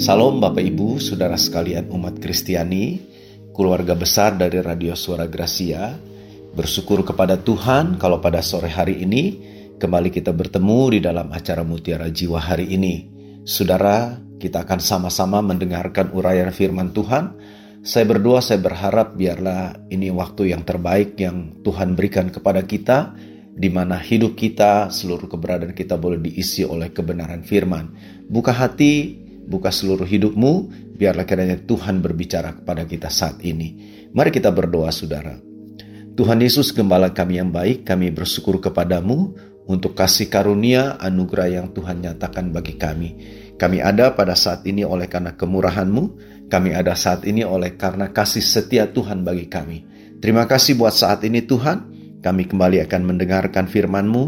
Salam Bapak Ibu, Saudara sekalian umat Kristiani, keluarga besar dari Radio Suara Gracia. Bersyukur kepada Tuhan kalau pada sore hari ini kembali kita bertemu di dalam acara Mutiara Jiwa hari ini. Saudara, kita akan sama-sama mendengarkan uraian firman Tuhan. Saya berdoa, saya berharap biarlah ini waktu yang terbaik yang Tuhan berikan kepada kita, di mana hidup kita, seluruh keberadaan kita boleh diisi oleh kebenaran firman. Buka hati, buka seluruh hidupmu, biarlah kiranya Tuhan berbicara kepada kita saat ini. Mari kita berdoa saudara. Tuhan Yesus Gembala kami yang baik, kami bersyukur kepadamu untuk kasih karunia anugerah yang Tuhan nyatakan bagi kami. Kami ada pada saat ini oleh karena kemurahanmu, kami ada saat ini oleh karena kasih setia Tuhan bagi kami. Terima kasih buat saat ini Tuhan, kami kembali akan mendengarkan firman-Mu,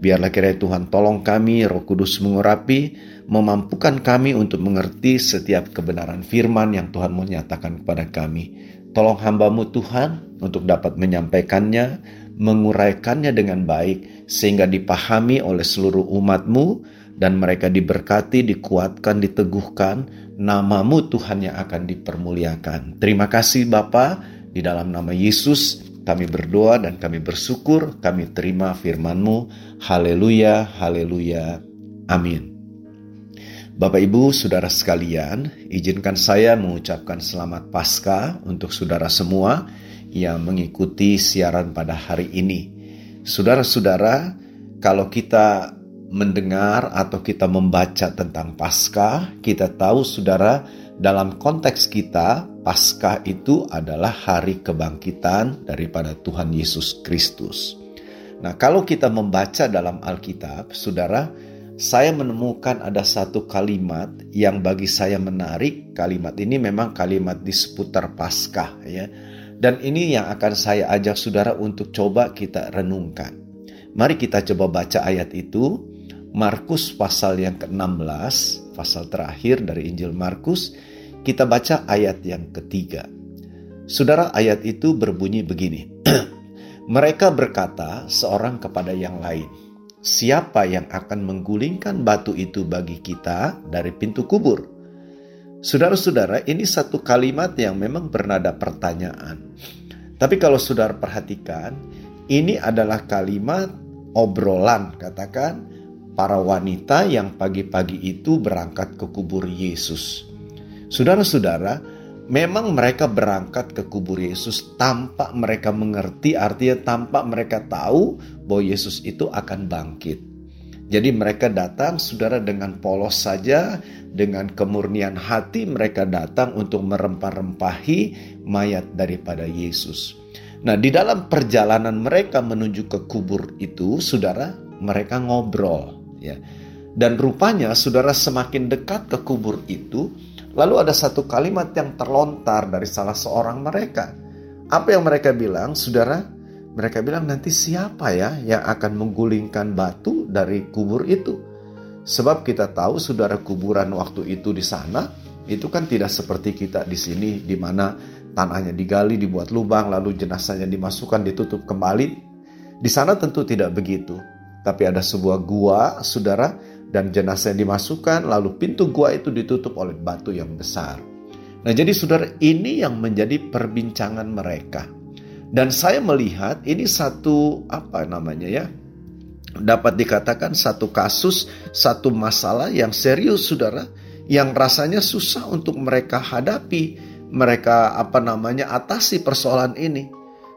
Biarlah kiranya Tuhan tolong kami, Roh Kudus mengurapi, memampukan kami untuk mengerti setiap kebenaran firman yang Tuhan mau nyatakan kepada kami. Tolong hambamu Tuhan untuk dapat menyampaikannya, menguraikannya dengan baik, sehingga dipahami oleh seluruh umatmu, dan mereka diberkati, dikuatkan, diteguhkan, namamu Tuhan yang akan dipermuliakan. Terima kasih Bapa di dalam nama Yesus, kami berdoa dan kami bersyukur, kami terima firman-Mu. Haleluya, haleluya, amin. Bapak Ibu, Saudara sekalian, izinkan saya mengucapkan selamat Paskah untuk saudara semua yang mengikuti siaran pada hari ini. Saudara-saudara, kalau kita mendengar atau kita membaca tentang Paskah, kita tahu saudara dalam konteks kita Paskah itu adalah hari kebangkitan daripada Tuhan Yesus Kristus. Nah, kalau kita membaca dalam Alkitab, saudara, saya menemukan ada satu kalimat yang bagi saya menarik. Kalimat ini memang kalimat di seputar Paskah, ya. Dan ini yang akan saya ajak saudara untuk coba kita renungkan. Mari kita coba baca ayat itu. Markus pasal yang ke-16, pasal terakhir dari Injil Markus kita baca ayat yang ketiga. Saudara ayat itu berbunyi begini. Mereka berkata seorang kepada yang lain, Siapa yang akan menggulingkan batu itu bagi kita dari pintu kubur? Saudara-saudara, ini satu kalimat yang memang bernada pertanyaan. Tapi kalau saudara perhatikan, ini adalah kalimat obrolan, katakan para wanita yang pagi-pagi itu berangkat ke kubur Yesus. Saudara-saudara, memang mereka berangkat ke kubur Yesus tanpa mereka mengerti, artinya tanpa mereka tahu bahwa Yesus itu akan bangkit. Jadi mereka datang, saudara, dengan polos saja, dengan kemurnian hati mereka datang untuk merempah-rempahi mayat daripada Yesus. Nah, di dalam perjalanan mereka menuju ke kubur itu, saudara, mereka ngobrol, ya. Dan rupanya, saudara, semakin dekat ke kubur itu, Lalu ada satu kalimat yang terlontar dari salah seorang mereka. Apa yang mereka bilang, saudara? Mereka bilang nanti siapa ya yang akan menggulingkan batu dari kubur itu? Sebab kita tahu saudara kuburan waktu itu di sana itu kan tidak seperti kita di sini di mana tanahnya digali, dibuat lubang, lalu jenazahnya dimasukkan, ditutup kembali. Di sana tentu tidak begitu. Tapi ada sebuah gua, saudara, dan jenazah dimasukkan lalu pintu gua itu ditutup oleh batu yang besar. Nah, jadi saudara ini yang menjadi perbincangan mereka. Dan saya melihat ini satu apa namanya ya? Dapat dikatakan satu kasus, satu masalah yang serius Saudara, yang rasanya susah untuk mereka hadapi, mereka apa namanya atasi persoalan ini.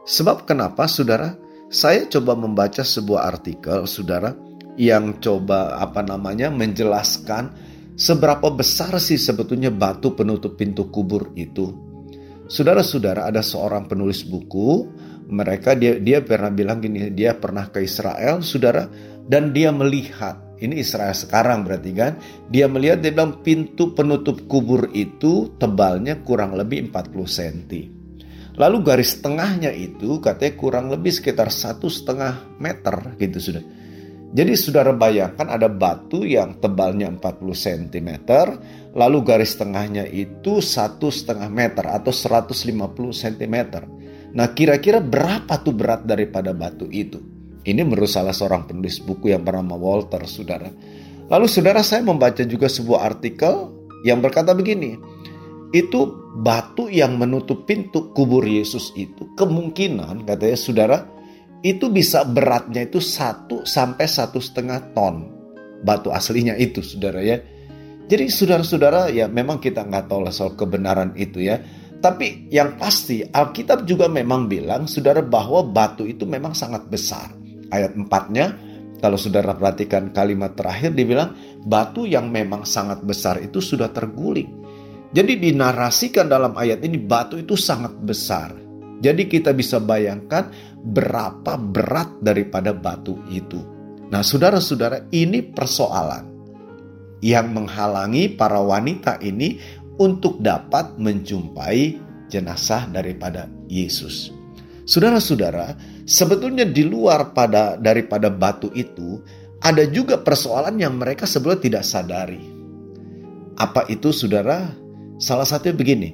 Sebab kenapa Saudara? Saya coba membaca sebuah artikel Saudara yang coba apa namanya menjelaskan seberapa besar sih sebetulnya batu penutup pintu kubur itu. Saudara-saudara, ada seorang penulis buku, mereka dia dia pernah bilang gini, dia pernah ke Israel, Saudara, dan dia melihat ini Israel sekarang berarti kan, dia melihat dia bilang pintu penutup kubur itu tebalnya kurang lebih 40 cm. Lalu garis tengahnya itu katanya kurang lebih sekitar satu setengah meter gitu sudah. Jadi saudara bayangkan ada batu yang tebalnya 40 cm, lalu garis tengahnya itu satu setengah meter atau 150 cm. Nah kira-kira berapa tuh berat daripada batu itu? Ini menurut salah seorang penulis buku yang bernama Walter, saudara. Lalu saudara saya membaca juga sebuah artikel yang berkata begini, itu batu yang menutup pintu kubur Yesus itu kemungkinan katanya saudara itu bisa beratnya itu satu sampai satu setengah ton batu aslinya itu saudara ya. Jadi saudara-saudara ya memang kita nggak tahu soal kebenaran itu ya. Tapi yang pasti Alkitab juga memang bilang saudara bahwa batu itu memang sangat besar. Ayat empatnya kalau saudara perhatikan kalimat terakhir dibilang batu yang memang sangat besar itu sudah terguling. Jadi dinarasikan dalam ayat ini batu itu sangat besar. Jadi kita bisa bayangkan berapa berat daripada batu itu. Nah, saudara-saudara, ini persoalan yang menghalangi para wanita ini untuk dapat menjumpai jenazah daripada Yesus. Saudara-saudara, sebetulnya di luar pada daripada batu itu ada juga persoalan yang mereka sebelumnya tidak sadari. Apa itu saudara? Salah satunya begini,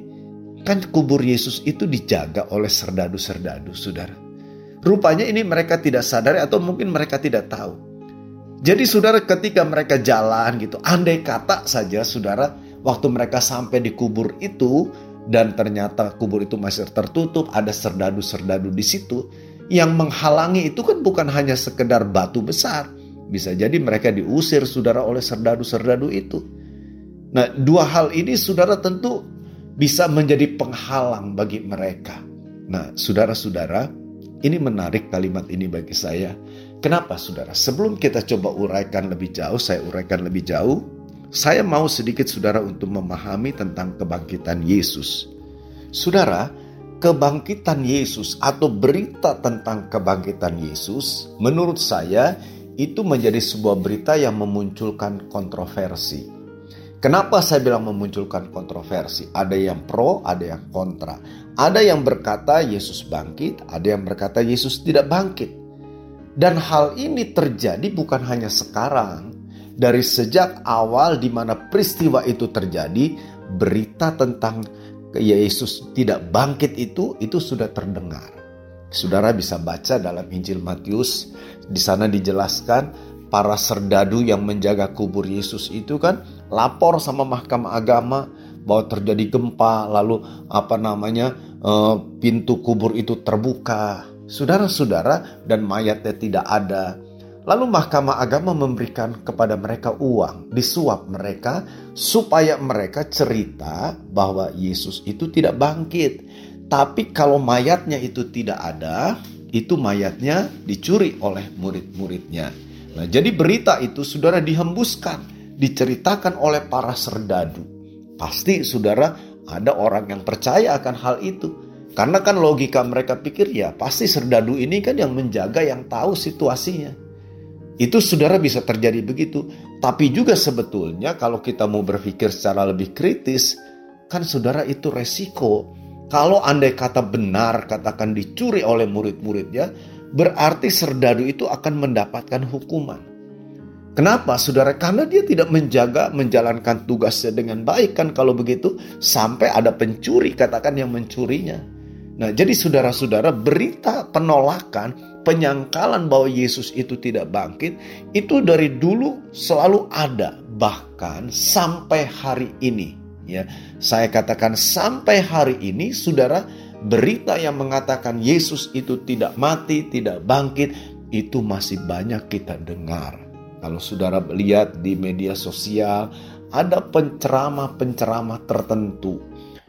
kan kubur Yesus itu dijaga oleh serdadu-serdadu saudara. Rupanya ini mereka tidak sadari atau mungkin mereka tidak tahu. Jadi saudara ketika mereka jalan gitu, andai kata saja saudara waktu mereka sampai di kubur itu dan ternyata kubur itu masih tertutup, ada serdadu-serdadu di situ, yang menghalangi itu kan bukan hanya sekedar batu besar, bisa jadi mereka diusir saudara oleh serdadu-serdadu itu. Nah, dua hal ini saudara tentu bisa menjadi penghalang bagi mereka. Nah, saudara-saudara, ini menarik kalimat ini bagi saya. Kenapa saudara? Sebelum kita coba uraikan lebih jauh, saya uraikan lebih jauh. Saya mau sedikit saudara untuk memahami tentang kebangkitan Yesus. Saudara, kebangkitan Yesus atau berita tentang kebangkitan Yesus menurut saya itu menjadi sebuah berita yang memunculkan kontroversi. Kenapa saya bilang memunculkan kontroversi? Ada yang pro, ada yang kontra. Ada yang berkata Yesus bangkit, ada yang berkata Yesus tidak bangkit. Dan hal ini terjadi bukan hanya sekarang. Dari sejak awal di mana peristiwa itu terjadi, berita tentang Yesus tidak bangkit itu itu sudah terdengar. Saudara bisa baca dalam Injil Matius, di sana dijelaskan para serdadu yang menjaga kubur Yesus itu kan lapor sama mahkamah agama bahwa terjadi gempa, lalu apa namanya eh, pintu kubur itu terbuka, saudara-saudara dan mayatnya tidak ada. Lalu mahkamah agama memberikan kepada mereka uang, disuap mereka supaya mereka cerita bahwa Yesus itu tidak bangkit. Tapi kalau mayatnya itu tidak ada, itu mayatnya dicuri oleh murid-muridnya. Nah, jadi berita itu saudara dihembuskan, diceritakan oleh para serdadu. Pasti saudara ada orang yang percaya akan hal itu. Karena kan logika mereka pikir ya pasti serdadu ini kan yang menjaga yang tahu situasinya. Itu saudara bisa terjadi begitu. Tapi juga sebetulnya kalau kita mau berpikir secara lebih kritis, kan saudara itu resiko kalau andai kata benar katakan dicuri oleh murid-muridnya, berarti serdadu itu akan mendapatkan hukuman. Kenapa saudara? Karena dia tidak menjaga menjalankan tugasnya dengan baik kan kalau begitu sampai ada pencuri katakan yang mencurinya. Nah jadi saudara-saudara berita penolakan penyangkalan bahwa Yesus itu tidak bangkit itu dari dulu selalu ada bahkan sampai hari ini Ya, saya katakan sampai hari ini saudara berita yang mengatakan Yesus itu tidak mati, tidak bangkit itu masih banyak kita dengar. Kalau saudara lihat di media sosial ada penceramah-penceramah tertentu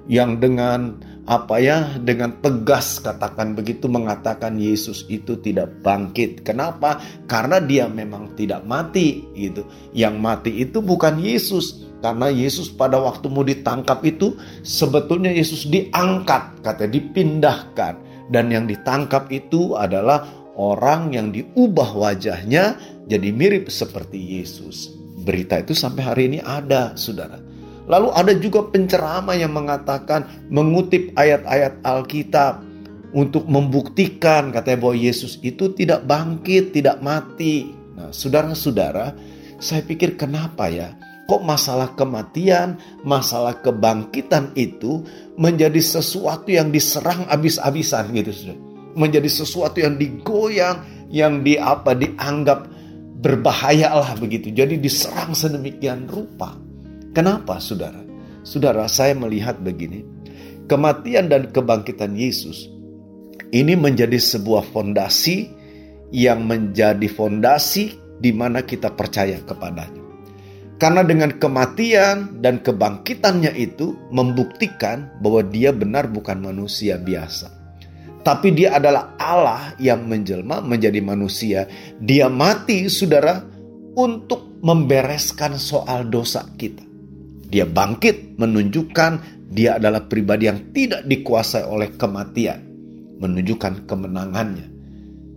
yang dengan apa ya dengan tegas katakan begitu mengatakan Yesus itu tidak bangkit. Kenapa? Karena dia memang tidak mati gitu. Yang mati itu bukan Yesus, karena Yesus pada waktu mau ditangkap itu sebetulnya Yesus diangkat, kata dipindahkan. Dan yang ditangkap itu adalah orang yang diubah wajahnya jadi mirip seperti Yesus. Berita itu sampai hari ini ada, saudara. Lalu ada juga penceramah yang mengatakan mengutip ayat-ayat Alkitab untuk membuktikan katanya bahwa Yesus itu tidak bangkit, tidak mati. Nah, saudara-saudara, saya pikir kenapa ya? Kok masalah kematian, masalah kebangkitan itu menjadi sesuatu yang diserang abis-abisan gitu Menjadi sesuatu yang digoyang, yang di apa dianggap berbahaya lah begitu. Jadi diserang sedemikian rupa. Kenapa saudara? Saudara, saya melihat begini. Kematian dan kebangkitan Yesus ini menjadi sebuah fondasi yang menjadi fondasi di mana kita percaya kepadanya. Karena dengan kematian dan kebangkitannya itu membuktikan bahwa dia benar bukan manusia biasa. Tapi dia adalah Allah yang menjelma menjadi manusia. Dia mati, saudara, untuk membereskan soal dosa kita. Dia bangkit menunjukkan dia adalah pribadi yang tidak dikuasai oleh kematian. Menunjukkan kemenangannya.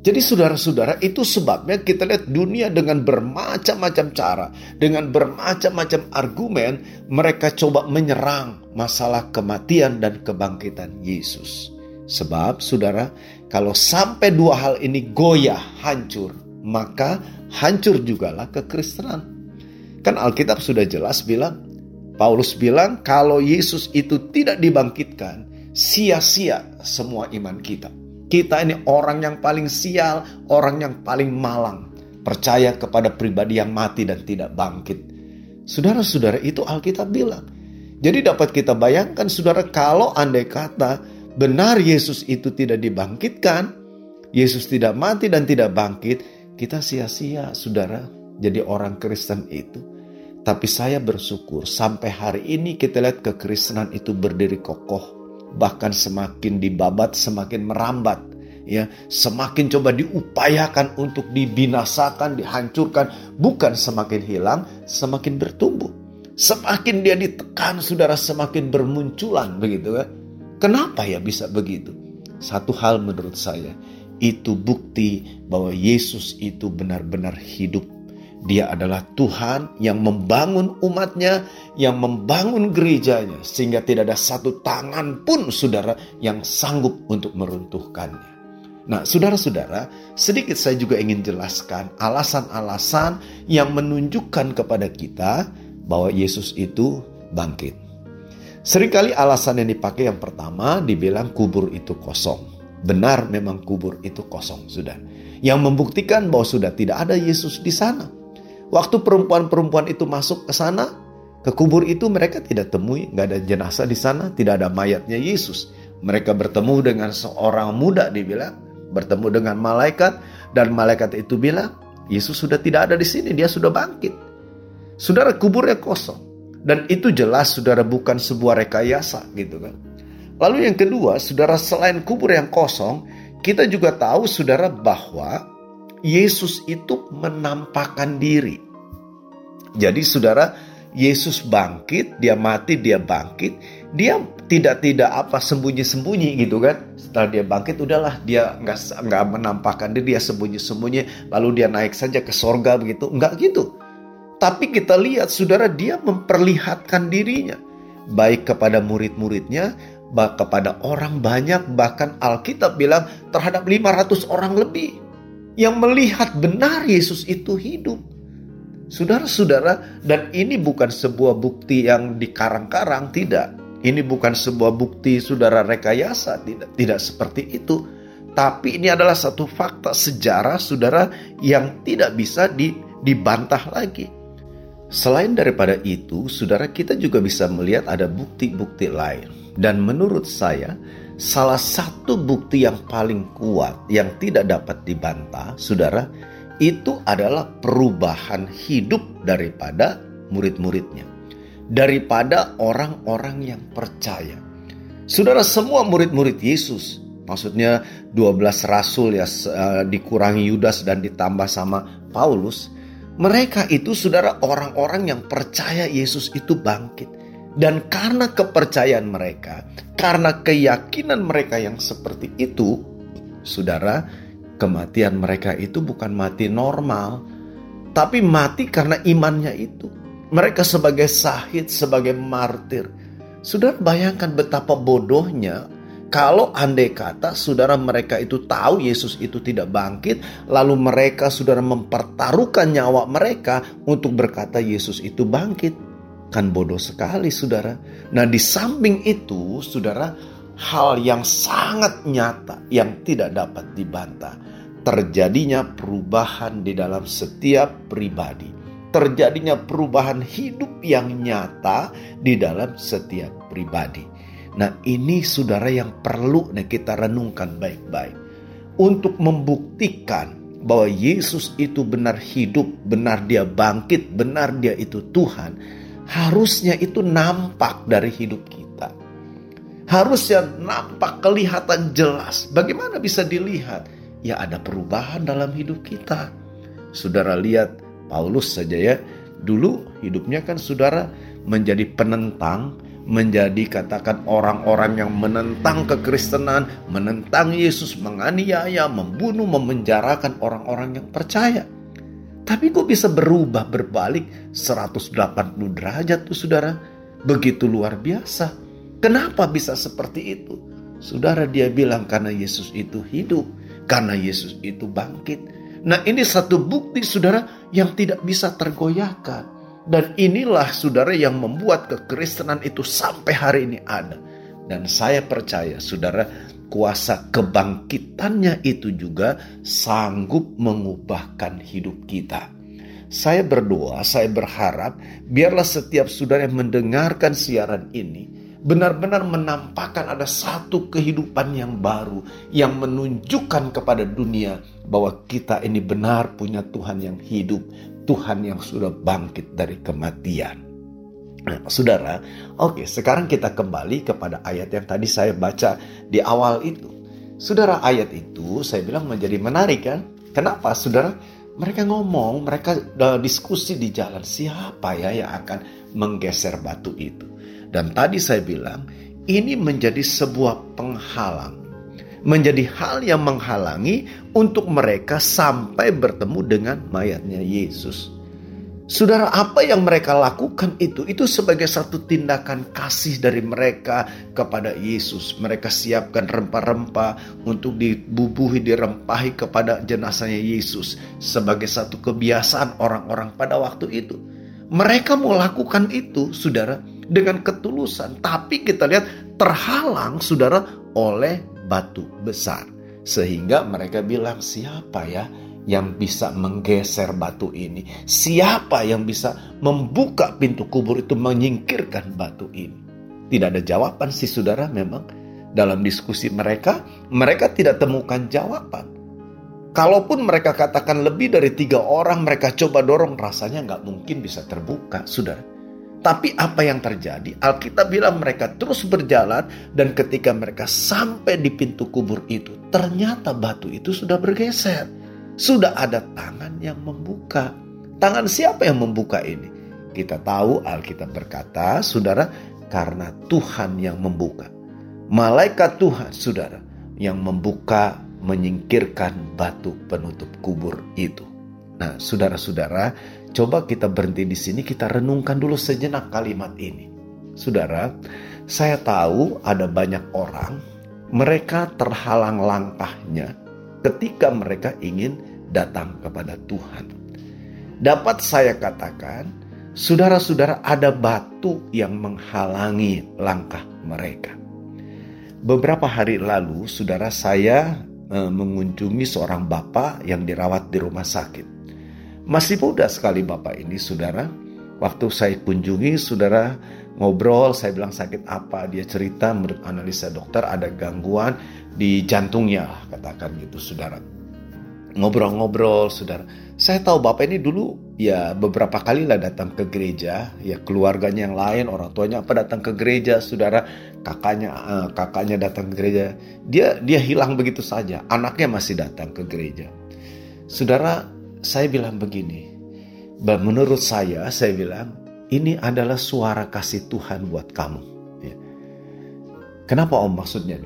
Jadi saudara-saudara itu sebabnya kita lihat dunia dengan bermacam-macam cara, dengan bermacam-macam argumen mereka coba menyerang masalah kematian dan kebangkitan Yesus. Sebab saudara, kalau sampai dua hal ini goyah, hancur, maka hancur jugalah kekristenan. Kan Alkitab sudah jelas bilang, Paulus bilang kalau Yesus itu tidak dibangkitkan, sia-sia semua iman kita. Kita ini orang yang paling sial, orang yang paling malang. Percaya kepada pribadi yang mati dan tidak bangkit. Saudara-saudara itu Alkitab bilang. Jadi dapat kita bayangkan saudara kalau andai kata benar Yesus itu tidak dibangkitkan, Yesus tidak mati dan tidak bangkit, kita sia-sia saudara jadi orang Kristen itu. Tapi saya bersyukur sampai hari ini kita lihat kekristenan itu berdiri kokoh bahkan semakin dibabat semakin merambat ya. Semakin coba diupayakan untuk dibinasakan dihancurkan bukan semakin hilang semakin bertumbuh. Semakin dia ditekan saudara semakin bermunculan begitu kan kenapa ya bisa begitu satu hal menurut saya itu bukti bahwa Yesus itu benar-benar hidup dia adalah Tuhan yang membangun umatnya, yang membangun gerejanya, sehingga tidak ada satu tangan pun saudara yang sanggup untuk meruntuhkannya. Nah, saudara-saudara, sedikit saya juga ingin jelaskan alasan-alasan yang menunjukkan kepada kita bahwa Yesus itu bangkit. Seringkali alasan yang dipakai yang pertama dibilang kubur itu kosong. Benar memang kubur itu kosong, sudah. Yang membuktikan bahwa sudah tidak ada Yesus di sana. Waktu perempuan-perempuan itu masuk ke sana, ke kubur itu mereka tidak temui, nggak ada jenazah di sana, tidak ada mayatnya Yesus. Mereka bertemu dengan seorang muda dibilang, bertemu dengan malaikat dan malaikat itu bilang, Yesus sudah tidak ada di sini, dia sudah bangkit. Saudara kuburnya kosong. Dan itu jelas saudara bukan sebuah rekayasa gitu kan. Lalu yang kedua, saudara selain kubur yang kosong, kita juga tahu saudara bahwa Yesus itu menampakkan diri. Jadi saudara, Yesus bangkit, dia mati, dia bangkit, dia tidak tidak apa sembunyi-sembunyi gitu kan. Setelah dia bangkit udahlah dia nggak nggak menampakkan diri, dia sembunyi-sembunyi, lalu dia naik saja ke sorga begitu, nggak gitu. Tapi kita lihat saudara dia memperlihatkan dirinya baik kepada murid-muridnya, kepada orang banyak, bahkan Alkitab bilang terhadap 500 orang lebih yang melihat benar Yesus itu hidup. Saudara-saudara, dan ini bukan sebuah bukti yang dikarang-karang, tidak. Ini bukan sebuah bukti saudara rekayasa, tidak, tidak seperti itu. Tapi ini adalah satu fakta sejarah saudara yang tidak bisa di, dibantah lagi. Selain daripada itu, saudara kita juga bisa melihat ada bukti-bukti lain. Dan menurut saya, salah satu bukti yang paling kuat yang tidak dapat dibantah, saudara, itu adalah perubahan hidup daripada murid-muridnya, daripada orang-orang yang percaya. Saudara, semua murid-murid Yesus, maksudnya 12 rasul ya eh, dikurangi Yudas dan ditambah sama Paulus, mereka itu saudara orang-orang yang percaya Yesus itu bangkit. Dan karena kepercayaan mereka, karena keyakinan mereka yang seperti itu, saudara, kematian mereka itu bukan mati normal, tapi mati karena imannya itu. Mereka sebagai sahid, sebagai martir. Saudara bayangkan betapa bodohnya kalau andai kata saudara mereka itu tahu Yesus itu tidak bangkit, lalu mereka saudara mempertaruhkan nyawa mereka untuk berkata Yesus itu bangkit. Kan bodoh sekali saudara. Nah di samping itu saudara hal yang sangat nyata yang tidak dapat dibantah. Terjadinya perubahan di dalam setiap pribadi. terjadinya perubahan hidup yang nyata di dalam setiap pribadi. Nah, ini saudara yang perlu kita renungkan baik-baik untuk membuktikan bahwa Yesus itu benar hidup, benar dia bangkit, benar dia itu Tuhan. Harusnya itu nampak dari hidup kita. Harusnya nampak kelihatan jelas. Bagaimana bisa dilihat? Ya ada perubahan dalam hidup kita. Saudara lihat Paulus saja ya. Dulu hidupnya kan saudara menjadi penentang, menjadi katakan orang-orang yang menentang kekristenan, menentang Yesus, menganiaya, membunuh, memenjarakan orang-orang yang percaya. Tapi kok bisa berubah berbalik 180 derajat tuh saudara? Begitu luar biasa. Kenapa bisa seperti itu? Saudara dia bilang karena Yesus itu hidup, karena Yesus itu bangkit, Nah ini satu bukti saudara yang tidak bisa tergoyahkan. Dan inilah saudara yang membuat kekristenan itu sampai hari ini ada. Dan saya percaya saudara kuasa kebangkitannya itu juga sanggup mengubahkan hidup kita. Saya berdoa, saya berharap biarlah setiap saudara yang mendengarkan siaran ini benar-benar menampakkan ada satu kehidupan yang baru yang menunjukkan kepada dunia bahwa kita ini benar punya Tuhan yang hidup, Tuhan yang sudah bangkit dari kematian. Nah, saudara, oke, sekarang kita kembali kepada ayat yang tadi saya baca di awal itu. Saudara, ayat itu saya bilang menjadi menarik kan? Kenapa, saudara? Mereka ngomong, mereka uh, diskusi di jalan siapa ya yang akan menggeser batu itu. Dan tadi saya bilang, ini menjadi sebuah penghalang. Menjadi hal yang menghalangi untuk mereka sampai bertemu dengan mayatnya Yesus. Saudara, apa yang mereka lakukan itu, itu sebagai satu tindakan kasih dari mereka kepada Yesus. Mereka siapkan rempah-rempah untuk dibubuhi, dirempahi kepada jenazahnya Yesus. Sebagai satu kebiasaan orang-orang pada waktu itu. Mereka mau lakukan itu, saudara, dengan ketulusan. Tapi kita lihat terhalang saudara oleh batu besar. Sehingga mereka bilang siapa ya yang bisa menggeser batu ini? Siapa yang bisa membuka pintu kubur itu menyingkirkan batu ini? Tidak ada jawaban sih saudara memang. Dalam diskusi mereka, mereka tidak temukan jawaban. Kalaupun mereka katakan lebih dari tiga orang, mereka coba dorong, rasanya nggak mungkin bisa terbuka, saudara. Tapi apa yang terjadi? Alkitab bilang mereka terus berjalan dan ketika mereka sampai di pintu kubur itu, ternyata batu itu sudah bergeser. Sudah ada tangan yang membuka. Tangan siapa yang membuka ini? Kita tahu Alkitab berkata, saudara, karena Tuhan yang membuka. Malaikat Tuhan, saudara, yang membuka menyingkirkan batu penutup kubur itu. Nah, saudara-saudara, coba kita berhenti di sini, kita renungkan dulu sejenak kalimat ini. Saudara, saya tahu ada banyak orang, mereka terhalang langkahnya ketika mereka ingin datang kepada Tuhan. Dapat saya katakan, saudara-saudara, ada batu yang menghalangi langkah mereka. Beberapa hari lalu, saudara saya eh, mengunjungi seorang bapak yang dirawat di rumah sakit. Masih muda sekali Bapak ini saudara. Waktu saya kunjungi saudara ngobrol, saya bilang sakit apa, dia cerita menurut analisa dokter ada gangguan di jantungnya katakan gitu saudara. Ngobrol-ngobrol saudara. Saya tahu Bapak ini dulu ya beberapa kali lah datang ke gereja, ya keluarganya yang lain, orang tuanya apa datang ke gereja, saudara, kakaknya uh, kakaknya datang ke gereja. Dia dia hilang begitu saja, anaknya masih datang ke gereja. Saudara, saya bilang begini, menurut saya, saya bilang ini adalah suara kasih Tuhan buat kamu. Ya. Kenapa om maksudnya?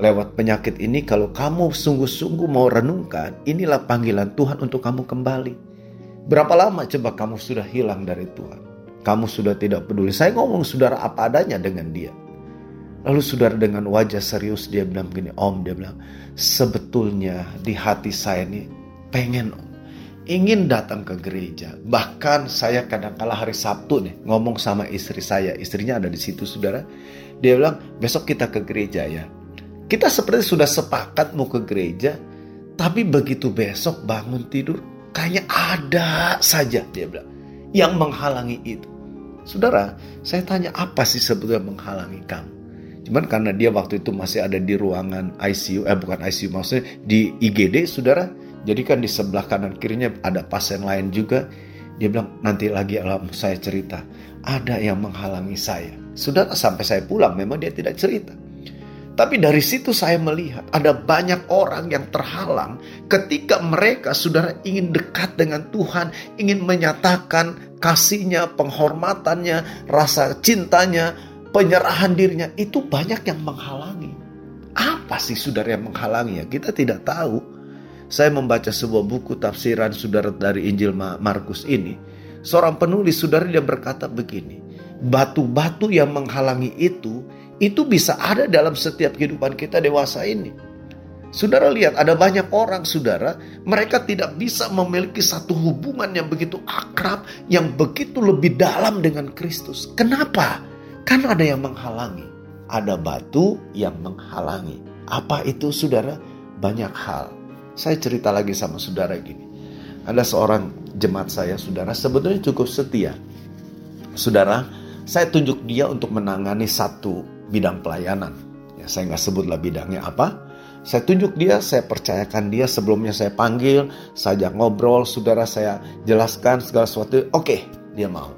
Lewat penyakit ini kalau kamu sungguh-sungguh mau renungkan, inilah panggilan Tuhan untuk kamu kembali. Berapa lama coba kamu sudah hilang dari Tuhan? Kamu sudah tidak peduli. Saya ngomong saudara apa adanya dengan dia. Lalu saudara dengan wajah serius dia bilang begini, Om dia bilang, sebetulnya di hati saya ini pengen om ingin datang ke gereja. Bahkan saya kadang kala hari Sabtu nih ngomong sama istri saya, istrinya ada di situ saudara. Dia bilang besok kita ke gereja ya. Kita seperti sudah sepakat mau ke gereja, tapi begitu besok bangun tidur kayaknya ada saja dia bilang. yang menghalangi itu. Saudara, saya tanya apa sih sebetulnya menghalangi kamu? Cuman karena dia waktu itu masih ada di ruangan ICU, eh bukan ICU maksudnya di IGD, saudara. Jadi kan di sebelah kanan kirinya ada pasien lain juga. Dia bilang nanti lagi alam saya cerita. Ada yang menghalangi saya. Saudara sampai saya pulang memang dia tidak cerita. Tapi dari situ saya melihat ada banyak orang yang terhalang ketika mereka saudara ingin dekat dengan Tuhan, ingin menyatakan kasihnya, penghormatannya, rasa cintanya, penyerahan dirinya. Itu banyak yang menghalangi. Apa sih saudara yang menghalangi ya? Kita tidak tahu. Saya membaca sebuah buku tafsiran saudara dari Injil Markus ini. Seorang penulis saudara dia berkata begini. Batu-batu yang menghalangi itu itu bisa ada dalam setiap kehidupan kita dewasa ini. Saudara lihat ada banyak orang saudara mereka tidak bisa memiliki satu hubungan yang begitu akrab yang begitu lebih dalam dengan Kristus. Kenapa? Karena ada yang menghalangi. Ada batu yang menghalangi. Apa itu saudara? Banyak hal. Saya cerita lagi sama saudara gini. Ada seorang jemaat saya saudara sebetulnya cukup setia. Saudara, saya tunjuk dia untuk menangani satu bidang pelayanan. Ya, saya nggak sebutlah bidangnya apa. Saya tunjuk dia, saya percayakan dia sebelumnya saya panggil, saya ngobrol, saudara saya jelaskan segala sesuatu. Oke, dia mau.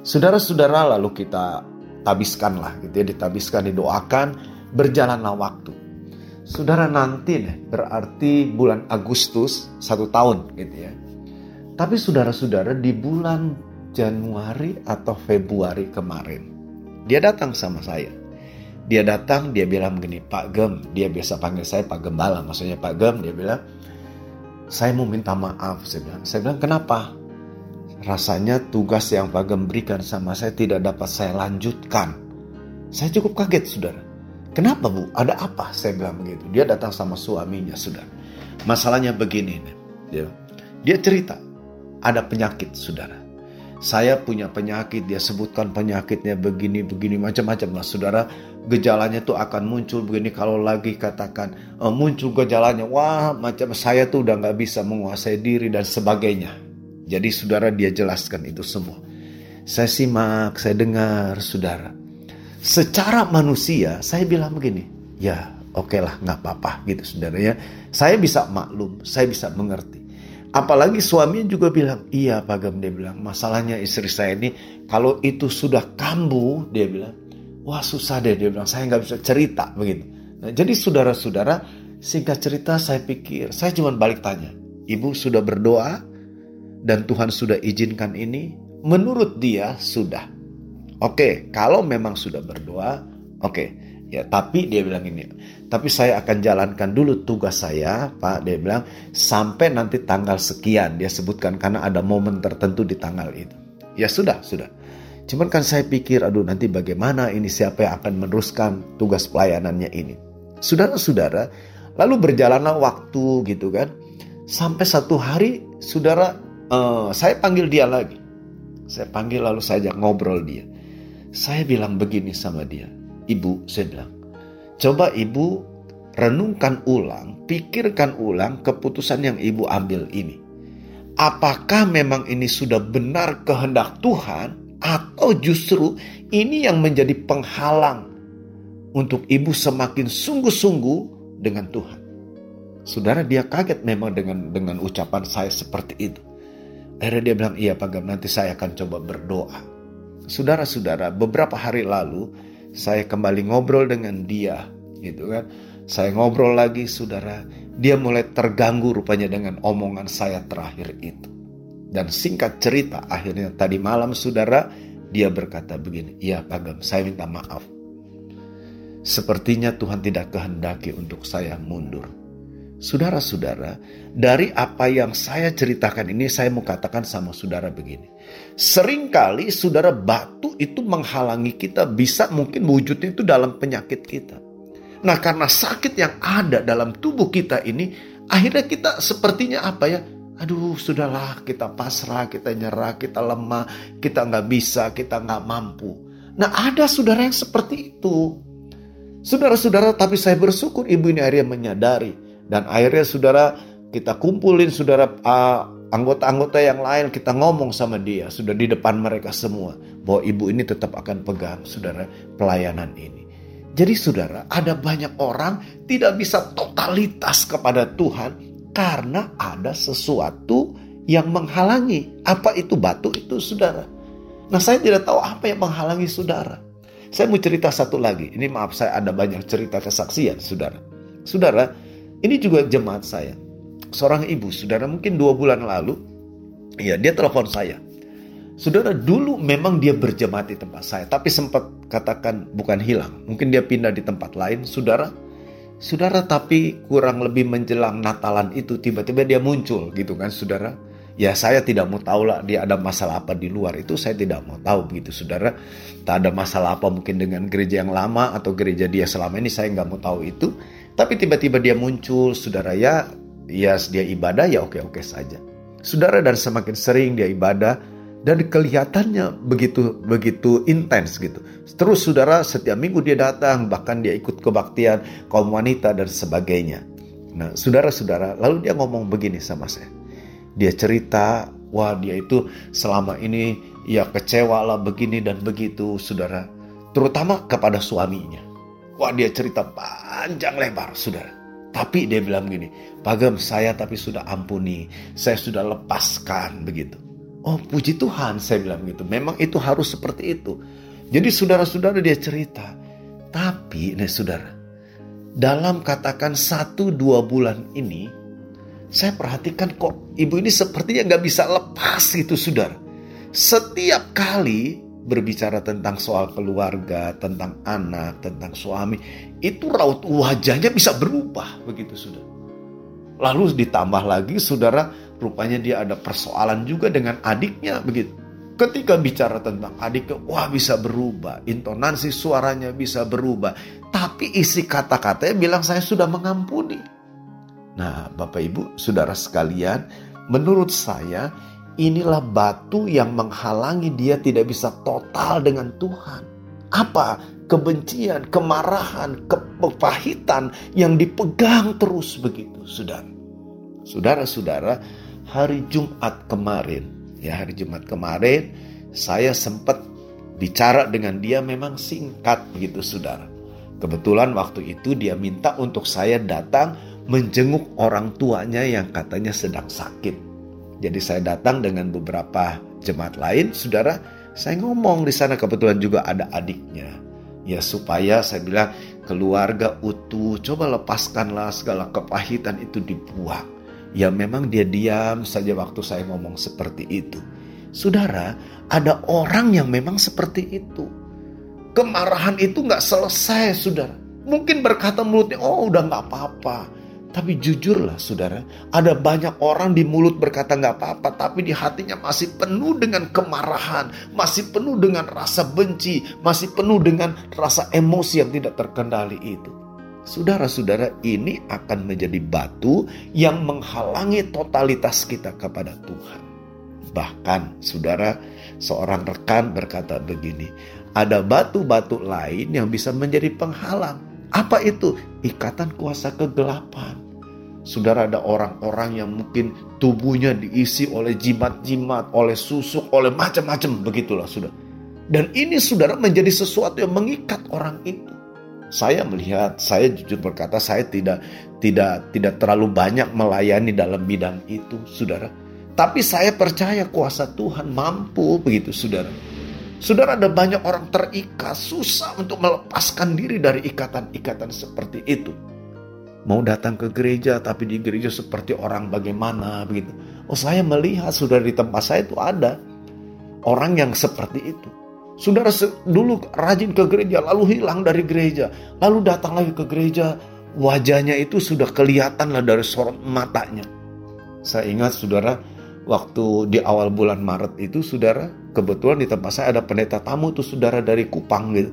Saudara-saudara lalu kita tabiskan lah gitu ya, ditabiskan, didoakan, berjalanlah waktu. Saudara nanti nih, berarti bulan Agustus satu tahun gitu ya. Tapi saudara-saudara di bulan Januari atau Februari kemarin, dia datang sama saya dia datang, dia bilang begini, Pak Gem, dia biasa panggil saya Pak Gembala, maksudnya Pak Gem, dia bilang, saya mau minta maaf, saya bilang. Saya bilang, kenapa? Rasanya tugas yang Pak Gem berikan sama saya tidak dapat saya lanjutkan. Saya cukup kaget, saudara. Kenapa bu? Ada apa? Saya bilang begitu. Dia datang sama suaminya, saudara. Masalahnya begini, dia, dia cerita, ada penyakit, saudara saya punya penyakit, dia sebutkan penyakitnya begini, begini, macam-macam lah saudara. Gejalanya tuh akan muncul begini kalau lagi katakan uh, muncul gejalanya, wah macam saya tuh udah nggak bisa menguasai diri dan sebagainya. Jadi saudara dia jelaskan itu semua. Saya simak, saya dengar saudara. Secara manusia saya bilang begini, ya oke okay lah nggak apa-apa gitu saudara ya. Saya bisa maklum, saya bisa mengerti. Apalagi suaminya juga bilang, iya Pak Gem, dia bilang, masalahnya istri saya ini, kalau itu sudah kambuh, dia bilang, wah susah deh, dia bilang, saya nggak bisa cerita, begitu. Nah, jadi saudara-saudara, singkat cerita saya pikir, saya cuma balik tanya, ibu sudah berdoa, dan Tuhan sudah izinkan ini, menurut dia sudah. Oke, kalau memang sudah berdoa, oke. Ya, tapi dia bilang ini, tapi saya akan jalankan dulu tugas saya, Pak. Dia bilang sampai nanti tanggal sekian dia sebutkan karena ada momen tertentu di tanggal itu. Ya sudah, sudah. Cuman kan saya pikir, aduh nanti bagaimana ini siapa yang akan meneruskan tugas pelayanannya ini. Saudara-saudara, lalu berjalanlah waktu gitu kan. Sampai satu hari, saudara, uh, saya panggil dia lagi. Saya panggil lalu saya ajak ngobrol dia. Saya bilang begini sama dia, ibu, saya bilang, Coba ibu renungkan ulang, pikirkan ulang keputusan yang ibu ambil ini. Apakah memang ini sudah benar kehendak Tuhan atau justru ini yang menjadi penghalang untuk ibu semakin sungguh-sungguh dengan Tuhan? Saudara dia kaget memang dengan dengan ucapan saya seperti itu. Akhirnya dia bilang, iya Pak Gam, nanti saya akan coba berdoa. Saudara-saudara, beberapa hari lalu saya kembali ngobrol dengan dia gitu kan. Saya ngobrol lagi saudara. Dia mulai terganggu rupanya dengan omongan saya terakhir itu. Dan singkat cerita akhirnya tadi malam saudara dia berkata begini iya Pak saya minta maaf. Sepertinya Tuhan tidak kehendaki untuk saya mundur Saudara-saudara, dari apa yang saya ceritakan ini saya mau katakan sama saudara begini. Seringkali saudara batu itu menghalangi kita bisa mungkin wujudnya itu dalam penyakit kita. Nah karena sakit yang ada dalam tubuh kita ini, akhirnya kita sepertinya apa ya? Aduh sudahlah kita pasrah, kita nyerah, kita lemah, kita nggak bisa, kita nggak mampu. Nah ada saudara yang seperti itu. Saudara-saudara tapi saya bersyukur ibu ini akhirnya menyadari dan akhirnya saudara kita kumpulin saudara anggota-anggota yang lain kita ngomong sama dia sudah di depan mereka semua bahwa ibu ini tetap akan pegang saudara pelayanan ini. Jadi saudara, ada banyak orang tidak bisa totalitas kepada Tuhan karena ada sesuatu yang menghalangi. Apa itu batu itu saudara? Nah saya tidak tahu apa yang menghalangi saudara. Saya mau cerita satu lagi. Ini maaf saya ada banyak cerita kesaksian saudara. Saudara, ini juga jemaat saya seorang ibu, saudara mungkin dua bulan lalu, ya dia telepon saya. Saudara dulu memang dia berjemaat di tempat saya, tapi sempat katakan bukan hilang, mungkin dia pindah di tempat lain, saudara. Saudara tapi kurang lebih menjelang Natalan itu tiba-tiba dia muncul gitu kan saudara. Ya saya tidak mau tahu lah dia ada masalah apa di luar itu saya tidak mau tahu begitu saudara. Tak ada masalah apa mungkin dengan gereja yang lama atau gereja dia selama ini saya nggak mau tahu itu. Tapi tiba-tiba dia muncul saudara ya ya dia ibadah ya oke-oke saja. Saudara dan semakin sering dia ibadah dan kelihatannya begitu begitu intens gitu. Terus saudara setiap minggu dia datang bahkan dia ikut kebaktian kaum wanita dan sebagainya. Nah saudara-saudara lalu dia ngomong begini sama saya. Dia cerita wah dia itu selama ini ya kecewa lah begini dan begitu saudara. Terutama kepada suaminya. Wah dia cerita panjang lebar saudara. Tapi dia bilang gini, Pagem saya tapi sudah ampuni, saya sudah lepaskan begitu. Oh puji Tuhan saya bilang gitu, memang itu harus seperti itu. Jadi saudara-saudara dia cerita, tapi nih saudara, dalam katakan satu dua bulan ini, saya perhatikan kok ibu ini sepertinya nggak bisa lepas gitu saudara. Setiap kali berbicara tentang soal keluarga, tentang anak, tentang suami, itu raut wajahnya bisa berubah begitu sudah. Lalu ditambah lagi saudara, rupanya dia ada persoalan juga dengan adiknya begitu. Ketika bicara tentang adiknya, wah bisa berubah, intonasi suaranya bisa berubah, tapi isi kata-katanya bilang saya sudah mengampuni. Nah, Bapak Ibu, saudara sekalian, menurut saya inilah batu yang menghalangi dia tidak bisa total dengan Tuhan. Apa? Kebencian, kemarahan, kepahitan yang dipegang terus begitu, saudara. Saudara-saudara, hari Jumat kemarin, ya hari Jumat kemarin, saya sempat bicara dengan dia memang singkat begitu, saudara. Kebetulan waktu itu dia minta untuk saya datang menjenguk orang tuanya yang katanya sedang sakit. Jadi saya datang dengan beberapa jemaat lain, saudara, saya ngomong di sana kebetulan juga ada adiknya. Ya supaya saya bilang keluarga utuh, coba lepaskanlah segala kepahitan itu dibuang. Ya memang dia diam saja waktu saya ngomong seperti itu. Saudara, ada orang yang memang seperti itu. Kemarahan itu nggak selesai, saudara. Mungkin berkata mulutnya, oh udah nggak apa-apa. Tapi jujurlah saudara, ada banyak orang di mulut berkata nggak apa-apa, tapi di hatinya masih penuh dengan kemarahan, masih penuh dengan rasa benci, masih penuh dengan rasa emosi yang tidak terkendali itu. Saudara-saudara, ini akan menjadi batu yang menghalangi totalitas kita kepada Tuhan. Bahkan, saudara, seorang rekan berkata begini, ada batu-batu lain yang bisa menjadi penghalang. Apa itu? Ikatan kuasa kegelapan Saudara ada orang-orang yang mungkin tubuhnya diisi oleh jimat-jimat, oleh susuk, oleh macam-macam begitulah sudah. Dan ini saudara menjadi sesuatu yang mengikat orang itu. Saya melihat, saya jujur berkata saya tidak tidak tidak terlalu banyak melayani dalam bidang itu, saudara. Tapi saya percaya kuasa Tuhan mampu begitu, saudara. Saudara ada banyak orang terikat, susah untuk melepaskan diri dari ikatan-ikatan seperti itu mau datang ke gereja tapi di gereja seperti orang bagaimana begitu. Oh saya melihat sudah di tempat saya itu ada orang yang seperti itu. Saudara dulu rajin ke gereja lalu hilang dari gereja, lalu datang lagi ke gereja, wajahnya itu sudah kelihatan lah dari sorot matanya. Saya ingat saudara waktu di awal bulan Maret itu saudara kebetulan di tempat saya ada pendeta tamu tuh saudara dari Kupang gitu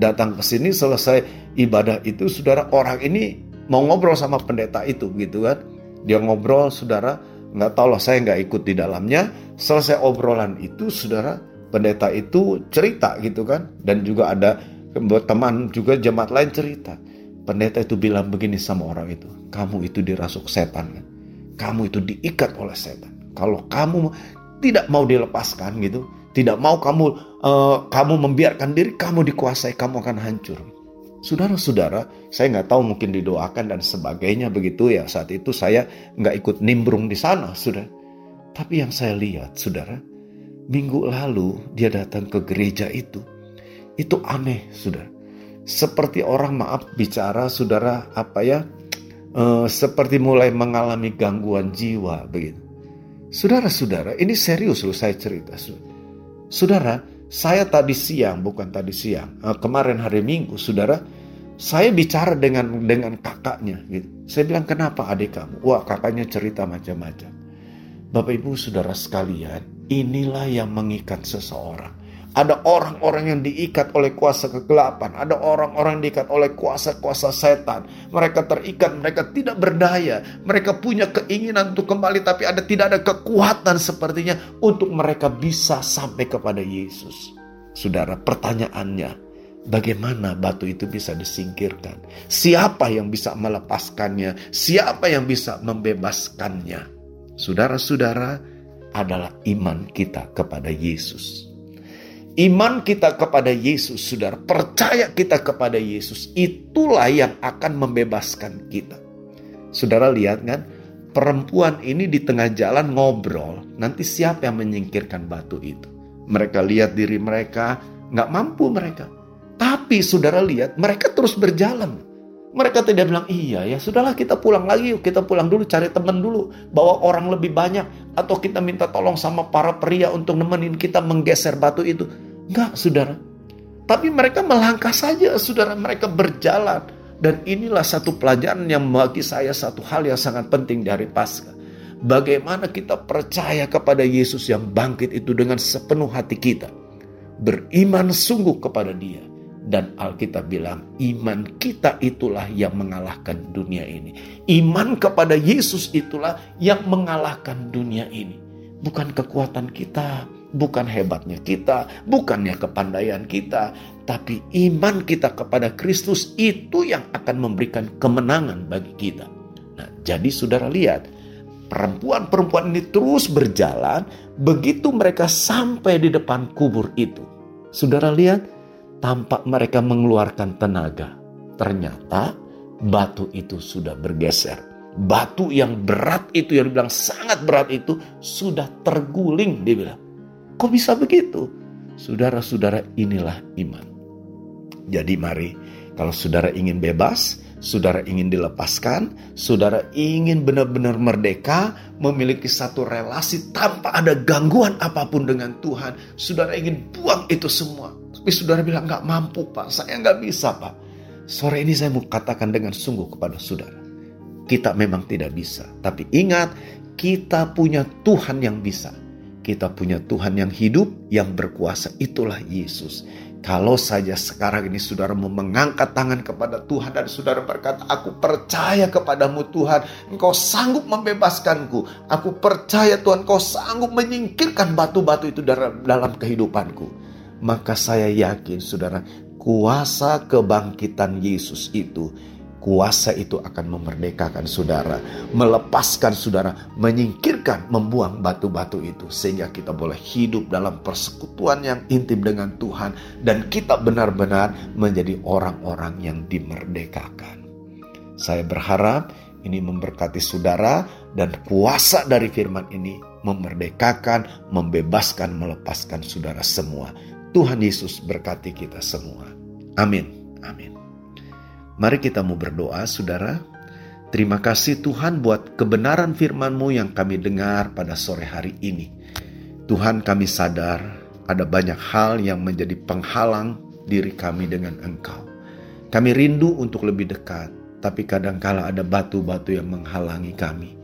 datang ke sini selesai ibadah itu saudara orang ini mau ngobrol sama pendeta itu gitu kan. Dia ngobrol saudara nggak tahu lah saya nggak ikut di dalamnya. Selesai obrolan itu saudara pendeta itu cerita gitu kan. Dan juga ada teman juga jemaat lain cerita. Pendeta itu bilang begini sama orang itu kamu itu dirasuk setan kan. Kamu itu diikat oleh setan. Kalau kamu tidak mau dilepaskan gitu, tidak mau kamu uh, kamu membiarkan diri kamu dikuasai, kamu akan hancur. Saudara-saudara, saya nggak tahu mungkin didoakan dan sebagainya begitu ya. Saat itu saya nggak ikut nimbrung di sana, sudah. Tapi yang saya lihat, saudara, minggu lalu dia datang ke gereja itu. Itu aneh, saudara. Seperti orang maaf bicara, saudara, apa ya, uh, seperti mulai mengalami gangguan jiwa begitu. Saudara-saudara, ini serius loh saya cerita. Saudara, saya tadi siang, bukan tadi siang, uh, kemarin hari Minggu, saudara, saya bicara dengan dengan kakaknya. Gitu. Saya bilang kenapa adik kamu? Wah kakaknya cerita macam-macam. Bapak Ibu saudara sekalian, inilah yang mengikat seseorang. Ada orang-orang yang diikat oleh kuasa kegelapan. Ada orang-orang yang diikat oleh kuasa-kuasa setan. Mereka terikat, mereka tidak berdaya. Mereka punya keinginan untuk kembali, tapi ada tidak ada kekuatan sepertinya untuk mereka bisa sampai kepada Yesus. Saudara, pertanyaannya, bagaimana batu itu bisa disingkirkan? Siapa yang bisa melepaskannya? Siapa yang bisa membebaskannya? Saudara-saudara, adalah iman kita kepada Yesus. Iman kita kepada Yesus, saudara, percaya kita kepada Yesus, itulah yang akan membebaskan kita. Saudara lihat kan, perempuan ini di tengah jalan ngobrol, nanti siapa yang menyingkirkan batu itu? Mereka lihat diri mereka, nggak mampu mereka. Tapi saudara lihat, mereka terus berjalan. Mereka tidak bilang, iya ya sudahlah kita pulang lagi yuk, kita pulang dulu cari teman dulu. Bawa orang lebih banyak. Atau kita minta tolong sama para pria untuk nemenin kita menggeser batu itu. Enggak, saudara. Tapi mereka melangkah saja, saudara. Mereka berjalan. Dan inilah satu pelajaran yang bagi saya satu hal yang sangat penting dari Paskah. Bagaimana kita percaya kepada Yesus yang bangkit itu dengan sepenuh hati kita. Beriman sungguh kepada dia. Dan Alkitab bilang iman kita itulah yang mengalahkan dunia ini. Iman kepada Yesus itulah yang mengalahkan dunia ini. Bukan kekuatan kita, bukan hebatnya kita, bukannya kepandaian kita, tapi iman kita kepada Kristus itu yang akan memberikan kemenangan bagi kita. Nah, jadi saudara lihat, perempuan-perempuan ini terus berjalan begitu mereka sampai di depan kubur itu. Saudara lihat, tampak mereka mengeluarkan tenaga. Ternyata batu itu sudah bergeser. Batu yang berat itu yang dibilang sangat berat itu sudah terguling dibilang Kok bisa begitu? Saudara-saudara inilah iman. Jadi mari kalau saudara ingin bebas, saudara ingin dilepaskan, saudara ingin benar-benar merdeka, memiliki satu relasi tanpa ada gangguan apa pun dengan Tuhan, saudara ingin buang itu semua. Tapi saudara bilang nggak mampu pak, saya nggak bisa pak. Sore ini saya mau katakan dengan sungguh kepada saudara. Kita memang tidak bisa, tapi ingat kita punya Tuhan yang bisa. Kita punya Tuhan yang hidup, yang berkuasa. Itulah Yesus. Kalau saja sekarang ini saudara mau mengangkat tangan kepada Tuhan dan saudara berkata, aku percaya kepadamu Tuhan, engkau sanggup membebaskanku. Aku percaya Tuhan, engkau sanggup menyingkirkan batu-batu itu dalam kehidupanku. Maka saya yakin saudara, kuasa kebangkitan Yesus itu Kuasa itu akan memerdekakan saudara, melepaskan saudara, menyingkirkan, membuang batu-batu itu sehingga kita boleh hidup dalam persekutuan yang intim dengan Tuhan dan kita benar-benar menjadi orang-orang yang dimerdekakan. Saya berharap ini memberkati saudara dan kuasa dari firman ini memerdekakan, membebaskan, melepaskan saudara semua. Tuhan Yesus berkati kita semua. Amin. Amin. Mari kita mau berdoa, saudara. Terima kasih Tuhan buat kebenaran firman-Mu yang kami dengar pada sore hari ini. Tuhan kami sadar ada banyak hal yang menjadi penghalang diri kami dengan Engkau. Kami rindu untuk lebih dekat, tapi kadangkala ada batu-batu yang menghalangi kami.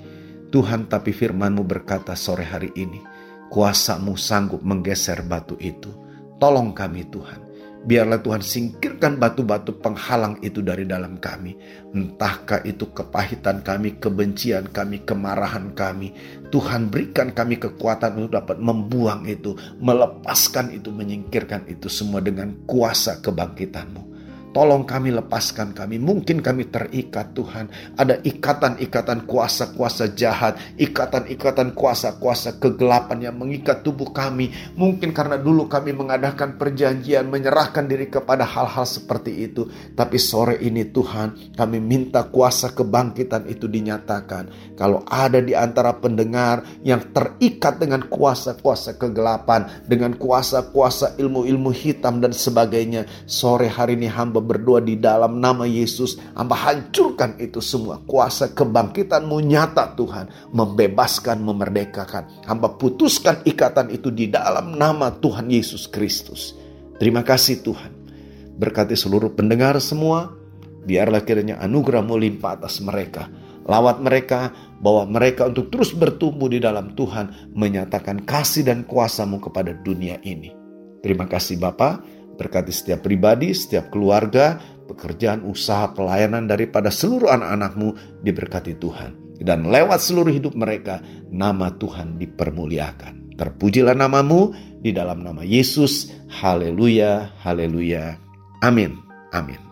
Tuhan tapi firman-Mu berkata sore hari ini, kuasamu sanggup menggeser batu itu. Tolong kami Tuhan Biarlah Tuhan singkirkan batu-batu penghalang itu dari dalam kami. Entahkah itu kepahitan kami, kebencian kami, kemarahan kami. Tuhan berikan kami kekuatan untuk dapat membuang itu, melepaskan itu, menyingkirkan itu semua dengan kuasa kebangkitanmu. Tolong kami lepaskan kami. Mungkin kami terikat Tuhan. Ada ikatan-ikatan kuasa-kuasa jahat, ikatan-ikatan kuasa-kuasa kegelapan yang mengikat tubuh kami. Mungkin karena dulu kami mengadakan perjanjian menyerahkan diri kepada hal-hal seperti itu. Tapi sore ini Tuhan, kami minta kuasa kebangkitan itu dinyatakan. Kalau ada di antara pendengar yang terikat dengan kuasa-kuasa kegelapan, dengan kuasa-kuasa ilmu-ilmu hitam dan sebagainya, sore hari ini hamba berdoa di dalam nama Yesus. Hamba hancurkan itu semua. Kuasa kebangkitanmu nyata Tuhan. Membebaskan, memerdekakan. Hamba putuskan ikatan itu di dalam nama Tuhan Yesus Kristus. Terima kasih Tuhan. Berkati seluruh pendengar semua. Biarlah kiranya anugerahmu limpah atas mereka. Lawat mereka, bawa mereka untuk terus bertumbuh di dalam Tuhan, menyatakan kasih dan kuasamu kepada dunia ini. Terima kasih Bapak. Berkati setiap pribadi, setiap keluarga, pekerjaan, usaha, pelayanan daripada seluruh anak-anakmu diberkati Tuhan. Dan lewat seluruh hidup mereka, nama Tuhan dipermuliakan. Terpujilah namamu di dalam nama Yesus. Haleluya, haleluya. Amin, amin.